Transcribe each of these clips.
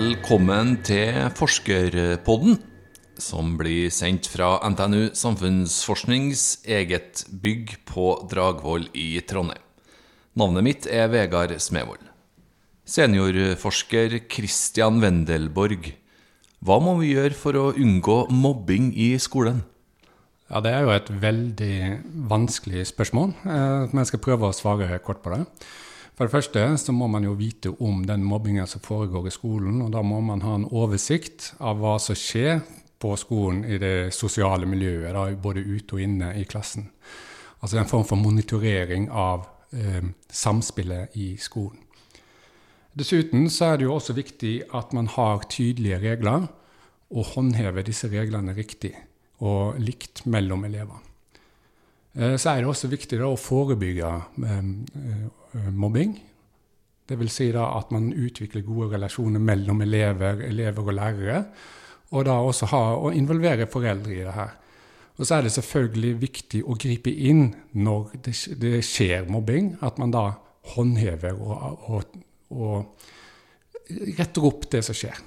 Velkommen til Forskerpodden, som blir sendt fra NTNU Samfunnsforsknings eget bygg på Dragvoll i Trondheim. Navnet mitt er Vegard Smevold. Seniorforsker Christian Wendelborg, hva må vi gjøre for å unngå mobbing i skolen? Ja, Det er jo et veldig vanskelig spørsmål, eh, men jeg skal prøve å svare kort på det. For det første så må man jo vite om den mobbingen som foregår i skolen. Og da må man ha en oversikt av hva som skjer på skolen i det sosiale miljøet, da, både ute og inne i klassen. Altså en form for monitorering av eh, samspillet i skolen. Dessuten så er det jo også viktig at man har tydelige regler, og håndhever disse reglene riktig og likt mellom elever. Eh, så er det også viktig å forebygge eh, eh, mobbing. Dvs. Si at man utvikler gode relasjoner mellom elever, elever og lærere. Og da også ha, og involvere foreldre i det her. Og så er det selvfølgelig viktig å gripe inn når det, det skjer mobbing. At man da håndhever og, og, og retter opp det som skjer.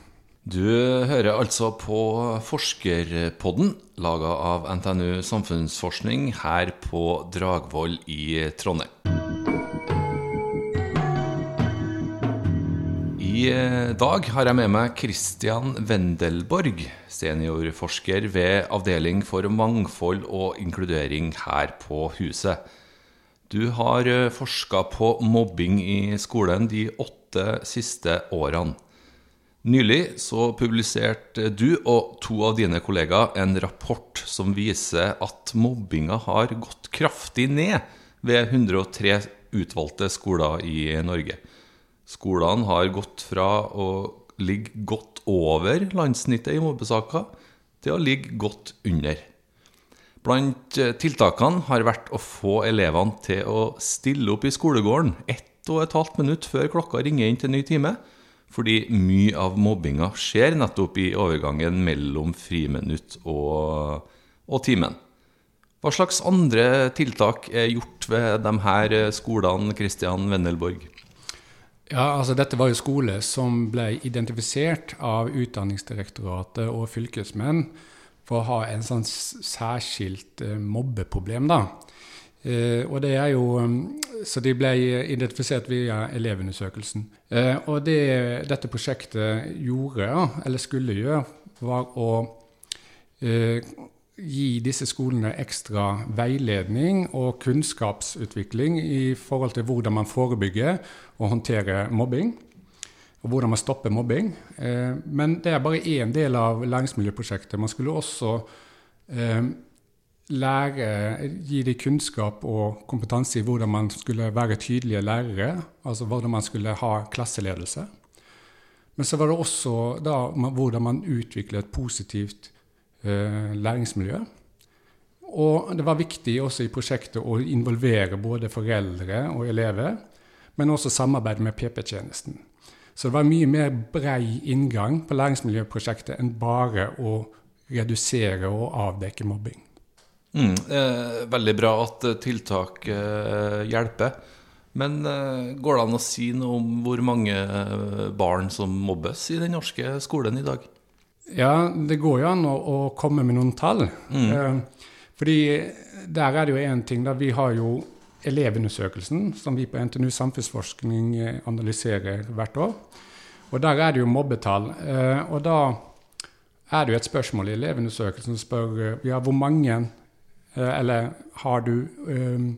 Du hører altså på Forskerpodden, laga av NTNU Samfunnsforskning her på Dragvoll i Trondheim. I dag har jeg med meg Christian Wendelborg, seniorforsker ved Avdeling for mangfold og inkludering her på huset. Du har forska på mobbing i skolen de åtte siste årene. Nylig så publiserte du og to av dine kollegaer en rapport som viser at mobbinga har gått kraftig ned ved 103 utvalgte skoler i Norge. Skolene har gått fra å ligge godt over landsnittet i mobbesaker til å ligge godt under. Blant tiltakene har vært å få elevene til å stille opp i skolegården ett og et halvt minutt før klokka ringer inn til ny time fordi mye av mobbinga skjer nettopp i overgangen mellom friminutt og, og timen. Hva slags andre tiltak er gjort ved de her skolene, Kristian Wendelborg? Ja, altså Dette var jo skole som ble identifisert av Utdanningsdirektoratet og fylkesmenn for å ha en sånn særskilt mobbeproblem. da. Eh, og det er jo, um, så de ble identifisert via Elevundersøkelsen. Eh, og det dette prosjektet gjorde, eller skulle gjøre, var å eh, gi disse skolene ekstra veiledning og kunnskapsutvikling i forhold til hvordan man forebygger og håndterer mobbing. Og hvordan man stopper mobbing. Eh, men det er bare én del av læringsmiljøprosjektet. Man skulle også eh, lære, gi dem kunnskap og kompetanse i hvordan man skulle være tydelige lærere, altså hvordan man skulle ha klasseledelse. Men så var det også da, hvordan man utvikler et positivt eh, læringsmiljø. Og det var viktig også i prosjektet å involvere både foreldre og elever, men også samarbeide med PP-tjenesten. Så det var mye mer brei inngang på læringsmiljøprosjektet enn bare å redusere og avdekke mobbing. Mm, eh, veldig bra at eh, tiltak eh, hjelper. Men eh, går det an å si noe om hvor mange eh, barn som mobbes i den norske skolen i dag? Ja, det går jo an å, å komme med noen tall. Mm. Eh, fordi der er det jo én ting. da Vi har jo Elevundersøkelsen, som vi på NTNU Samfunnsforskning analyserer hvert år. Og der er det jo mobbetall. og da er det jo et spørsmål i Elevundersøkelsen som spør ja, hvor mange eller har du um,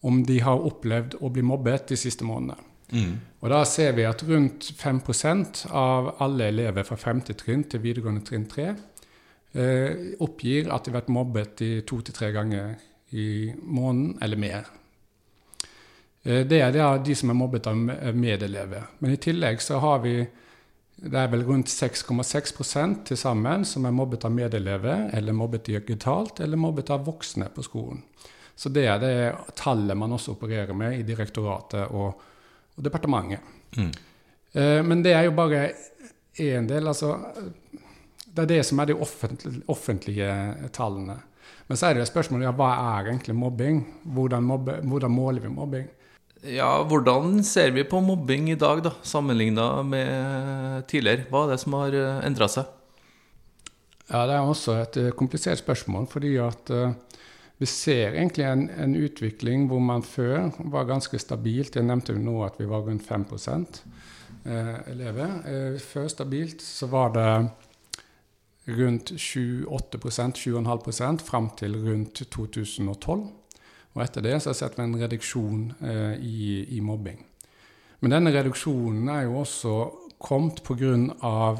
Om de har opplevd å bli mobbet de siste månedene. Mm. Og da ser vi at rundt 5% av alle elever fra 5. trinn til videregående trinn 3 eh, oppgir at de har vært mobbet i to til tre ganger i måneden eller mer. Eh, det er de som er mobbet av medelever. Men i tillegg så har vi det er vel rundt 6,6 til sammen som er mobbet av medelever, eller mobbet digitalt, eller mobbet av voksne på skolen. Så det er det tallet man også opererer med i direktoratet og, og departementet. Mm. Eh, men det er jo bare én del. altså Det er det som er de offentlige, offentlige tallene. Men så er det spørsmålet ja, hva er egentlig mobbing? Hvordan, mobbe, hvordan måler vi mobbing? Ja, Hvordan ser vi på mobbing i dag, da, sammenligna med tidligere? Hva er det som har endra seg? Ja, Det er også et komplisert spørsmål. fordi at uh, vi ser egentlig en, en, utvikling hvor man før var ganske stabilt. Jeg nevnte jo nå at vi var rundt 5 eh, elever. Eh, før stabilt så var det rundt 7-8 7,5 fram til rundt 2012. Og etter det så har jeg sett en reduksjon eh, i, i, mobbing. Men denne reduksjonen er jo også kommet pga.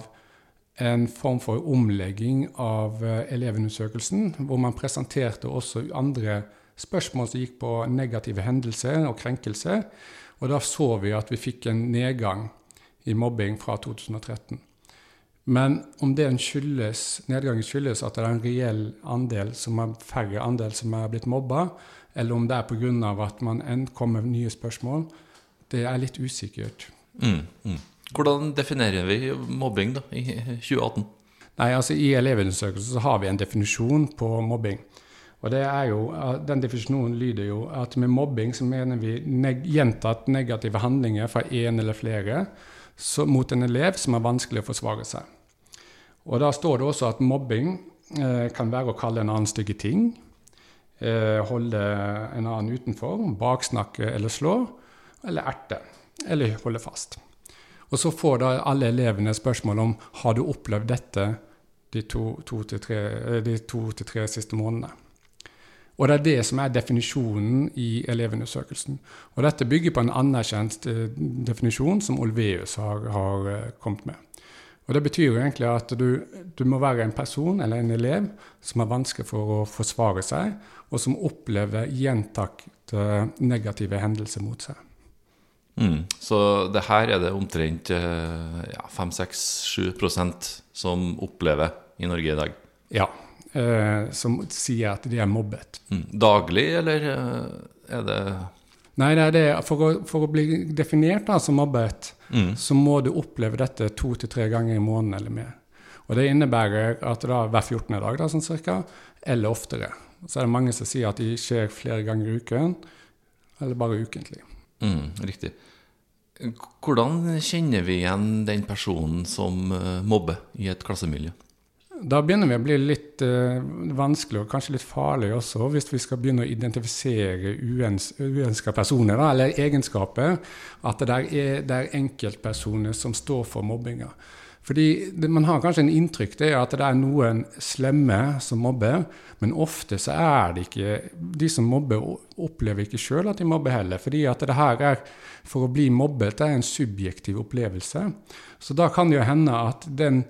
en form for omlegging av eh, elevundersøkelsen, hvor man presenterte også andre spørsmål som gikk på negative hendelser og krenkelser. Og da så vi at vi fikk en nedgang i mobbing fra 2013. Men om det skyldes, nedgangen skyldes at det er en reell andel som er færre andel som er blitt mobba, eller om det er pga. at man kommer med nye spørsmål, det er litt usikkert. Mm, mm. Hvordan definerer vi mobbing da, i 2018? Nei, altså I elevundersøkelsen har vi en definisjon på mobbing. Og det er jo, Den definisjonen lyder jo at med mobbing så mener vi neg gjentatt negative handlinger fra én eller flere så, mot en elev som er vanskelig å forsvare seg. Og Da står det også at mobbing eh, kan være å kalle en annen stygge ting, holde en annen utenfor, baksnakke eller slå, eller erte, eller holde fast. Og Så får da alle elevene spørsmål om har du opplevd dette de to, to til tre, eh, to til siste månedene. Og det er det som er definisjonen i elevundersøkelsen. Og dette bygger på en anerkjent eh, definisjon som Olveus har, har eh, kommet med. Og Det betyr jo egentlig at du, du, må være en person eller en elev som har vanskelig for å forsvare seg, og som opplever gjentakte negative hendelser mot seg. Mm. Så det her er det omtrent eh, ja, 5-6-7 som opplever i Norge i dag? Ja, eh, som sier at de er mobbet. Mm. Daglig, eller eh, er det Nei, det er det. For å, for å bli definert da, som mobbet, mm. så må du oppleve dette to til tre ganger i måneden eller mer. Og Det innebærer at er hver 14. dag, da, sånn cirka, eller oftere. Så er det mange som sier at de skjer flere ganger i uken, eller bare ukentlig. Mm, riktig. Hvordan kjenner vi igjen den personen som eh, mobber i et klassemiljø? Da begynner vi å bli litt uh, vanskelig og kanskje litt farlig også, hvis vi skal begynne å identifisere uens, uønska personer, da, eller egenskaper. At det er, det er enkeltpersoner som står for mobbinga. Fordi det, Man har kanskje en inntrykk det er at det er noen slemme som mobber, men ofte så er det ikke De som mobber, opplever ikke sjøl at de mobber heller. fordi at det her er For å bli mobbet det er en subjektiv opplevelse. Så da kan det jo hende at den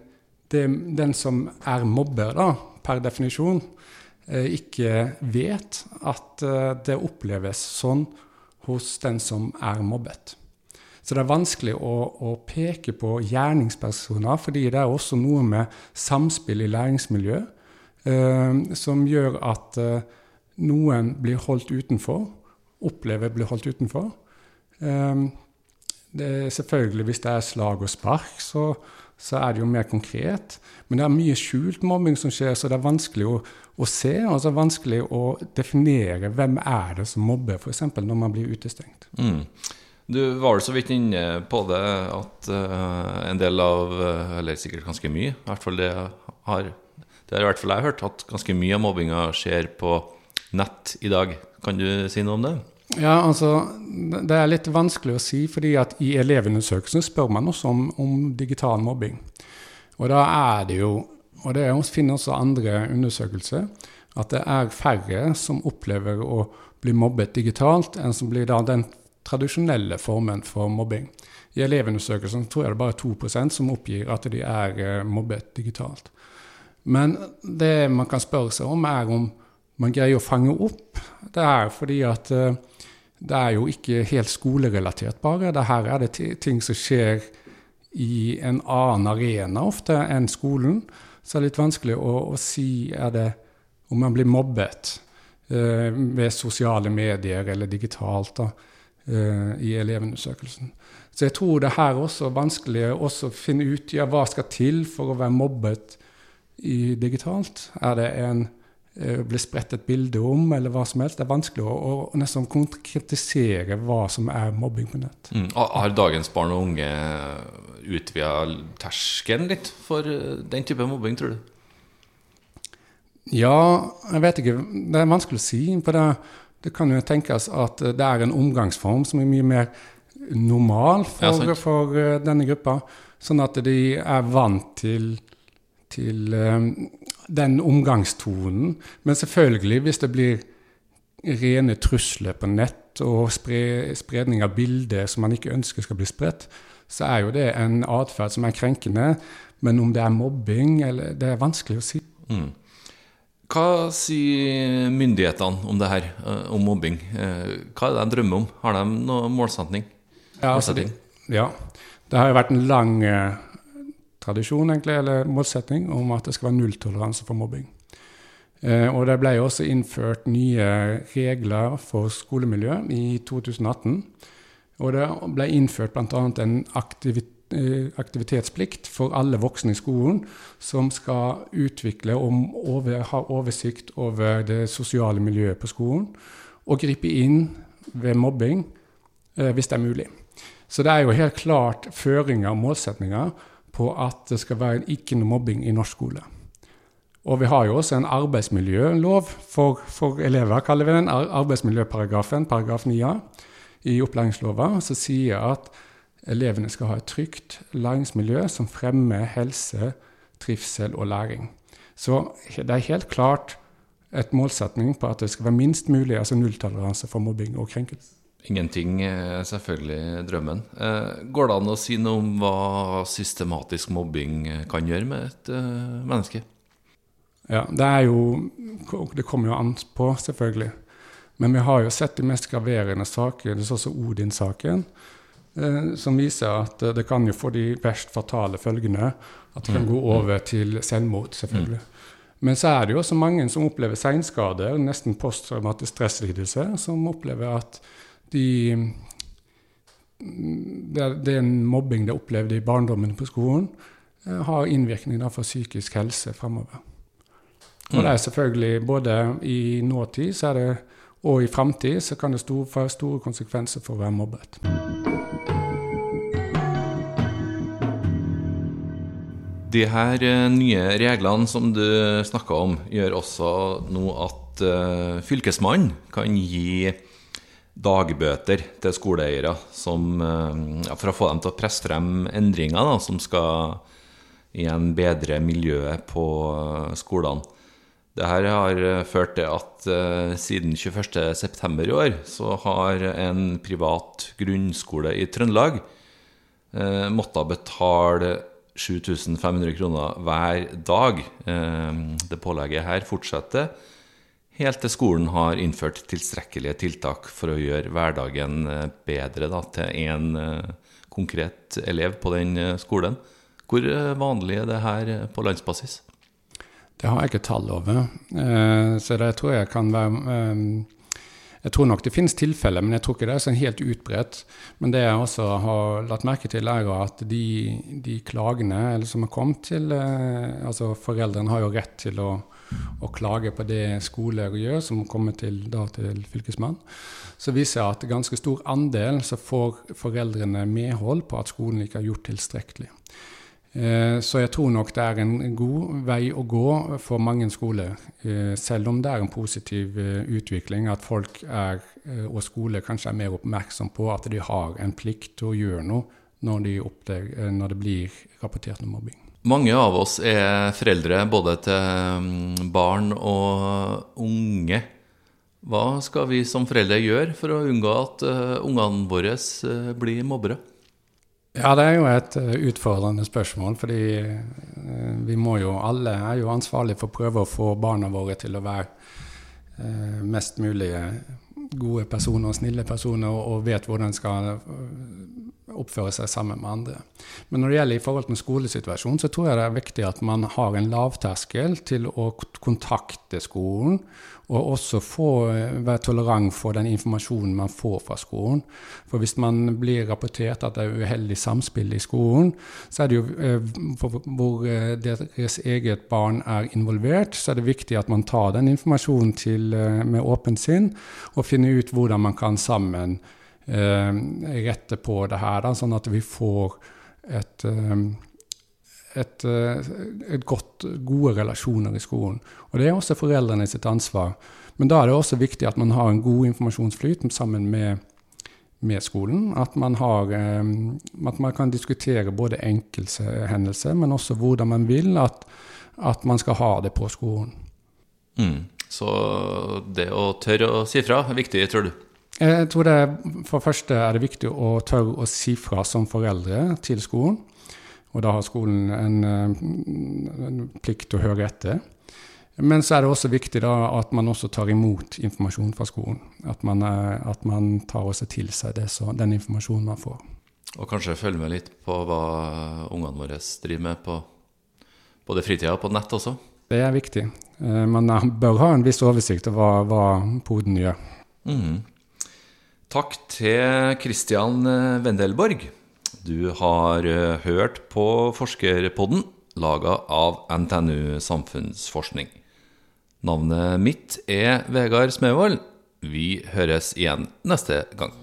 det, den som er mobber, da, per definisjon, eh, ikke vet at eh, det oppleves sånn hos den som er mobbet. Så det er vanskelig å, å, peke på gjerningspersoner, fordi det er også noe med samspill i læringsmiljø eh, som gjør at eh, noen blir holdt utenfor, opplever blir holdt utenfor. Eh, selvfølgelig Hvis det er slag og spark, så, så er det jo mer konkret. Men det er mye skjult mobbing som skjer, så det er vanskelig å, å se. Og så er vanskelig å definere hvem er det som mobber, f.eks. når man blir utestengt. Mm. Du var så vidt inne på det at uh, en del av uh, Eller sikkert ganske mye, i hvert fall det har det har i hvert fall jeg hørt, at ganske mye av mobbinga skjer på nett i dag. Kan du si noe om det? Ja, altså, Det er litt vanskelig å si, fordi at i elevundersøkelsen spør man også om, om, digital mobbing. Og da er det jo, og det finner også andre undersøkelser, at det er færre som opplever å bli mobbet digitalt, enn som blir da den tradisjonelle formen for mobbing. I elevundersøkelsen tror jeg det er bare 2% som oppgir at de er eh, mobbet digitalt. Men det man kan spørre seg om, er om man greier å fange opp det her, fordi at uh, det er jo ikke helt skolerelatert bare. Det her er det ting som skjer i en annen arena ofte enn skolen. Så det er litt vanskelig å, å si det om man blir mobbet eh, ved sosiale medier eller digitalt da, eh, i elevundersøkelsen. Så jeg tror det her også er vanskelig å finne ut ja, hva skal til for å være mobbet i digitalt. Er det en blir spredt et bilde om, eller hva som helst. Det er vanskelig å, å nesten konkretisere hva som er mobbing på nett. Mm. Har dagens barn og unge utvida terskelen litt for eh, den type mobbing, tror du? Ja, jeg vet ikke. Det er vanskelig å si. på det. Det kan jo tenkes at det er en omgangsform som er mye mer normal for, ja, for uh, denne gruppa. Sånn at de er vant til, til um, den omgangstonen. Men selvfølgelig, hvis det blir rene trusler på nett og spre, spredning av bilder som man ikke ønsker skal bli spredt, så er jo det en atferd som er krenkende. Men om det er mobbing, eller, det er vanskelig å si. Mm. Hva sier myndighetene om det her, eh, om mobbing? Eh, hva er det de drømmer om? Har de noen målsetting? Ja, altså, ja. det har jo vært en lang eh, tradisjon, egentlig, eller målsetning, om at det skal være nulltoleranse for mobbing. Eh, og det ble også innført nye regler for skolemiljø i 2018. Og det ble innført bl.a. en aktivitet Eh, aktivitetsplikt for alle voksne i skolen, som skal utvikle og over, ha oversikt over det sosiale miljøet på skolen, og gripe inn ved mobbing eh, hvis det er mulig. Så det er jo helt klart føringer og målsetninger på at det skal være ikke noe mobbing i norsk skole. Og vi har jo også en arbeidsmiljølov for, for elever, kaller vi den. Arbeidsmiljøparagrafen, paragraf 9a i opplæringslova, som sier at elevene skal ha et trygt læringsmiljø som fremmer helse, trivsel og læring. Så det er helt klart et målsetning på at det skal være minst mulig altså nulltoleranse for mobbing og krenkelse. Ingenting er selvfølgelig drømmen. Eh, går det an å si noe om hva systematisk mobbing kan gjøre med et eh, menneske? Ja, Det er jo Det kommer jo an på, selvfølgelig. Men vi har jo sett de mest graverende. Det er også Odin-saken. Eh, som viser at det kan jo få de verst fatale følgene. At det kan mm. gå over til selvmord, selvfølgelig. Mm. Men så er det jo også mange som opplever seinskader, nesten posttraumatisk stresslidelse, som opplever at de det, det er en mobbing de opplevde i barndommen på skolen, eh, har innvirkning for psykisk helse framover. Og det er selvfølgelig både i nåtid det, og i framtid så kan det få store konsekvenser for å være mobbet. De her eh, nye reglene som du snakka om, gjør også nå at uh, Fylkesmannen kan gi dagbøter til skoleeiere som, ja, for å få dem til å presse frem endringer da, som skal igjen bedre miljøet på skolene. Dette har ført til at uh, siden 21.9. i år så har en privat grunnskole i Trøndelag uh, måttet betale 7500 kroner hver dag. Ehm, det pålegget her fortsetter helt til skolen har innført tilstrekkelige tiltak for å gjøre hverdagen eh, bedre da, til én eh, konkret elev på den eh, skolen. Hvor vanlig er det her på landsbasis? Det har jeg ikke tall over, så det tror jeg kan være jeg tror nok det finnes tilfeller, men jeg tror ikke det er sånn helt utbredt. Men det jeg også har lagt merke til, er at de, de klagene som har kommet til Altså foreldrene har jo rett til å, å klage på det skoler gjør, som kommer til, da, til Fylkesmannen. Så viser jeg at ganske stor andel så får foreldrene medhold på at skolen ikke har gjort tilstrekkelig. Eh, så jeg tror nok det er en god vei å gå for mange skoler, eh, selv om det er en positiv eh, utvikling at folk er, og skoler kanskje er mer oppmerksom på at de har en plikt til å gjøre noe når, de oppdager, når det blir rapportert om mobbing. Mange av oss er foreldre både til mm, barn og unge. Hva skal vi som foreldre gjøre for å unngå at ungene våre blir mobbere? Ja, det er jo et eh, utfordrende spørsmål. Fordi eh, vi må jo alle er jo ansvarlige for å prøve å få barna våre til å være eh, mest mulig gode personer, snille personer, og, vet hvordan de skal oppføre seg sammen med andre. Men når det gjelder i forhold til skolesituasjonen, så tror jeg det er viktig at man har en lavterskel til å kontakte skolen og også få, eh, være tolerant for den informasjonen man får fra skolen. For hvis man blir rapportert at det er uheldig samspill i skolen, så er det jo eh, hvor eh, deres eget barn er involvert, så er det viktig at man tar den informasjonen til, med åpent sinn og finner ut hvordan man kan sammen rette på det her, da, sånn at vi får et et, eh, et godt, gode relasjoner i skolen. Og Det er også foreldrene sitt ansvar. Men da er det også viktig at man har en god informasjonsflyt sammen med, med skolen. At man, har, eh, at man kan diskutere både enkelthendelser, men også hvordan man vil at, at man skal ha det på skolen. Mm. Så det å tørre å si fra er viktig, tror du? Jeg tror det, For første er det viktig å tørre å si fra som foreldre til skolen. Og da har skolen en, eh, en plikt til å høre etter. Men så er det også viktig da, at man også tar imot informasjon fra skolen. At man, at man tar også til seg det, så, den informasjonen man får. Og kanskje følge med litt på hva ungene våre driver med på både fritida og på nett også? Det er viktig. Eh, man bør ha en viss oversikt over hva, hva poden gjør. Mm. Takk til Kristian Wendelborg. Du har eh, hørt på Forskerpodden, laga av NTNU Samfunnsforskning. Navnet mitt er Vegard Smevold. Vi høres igjen neste gang.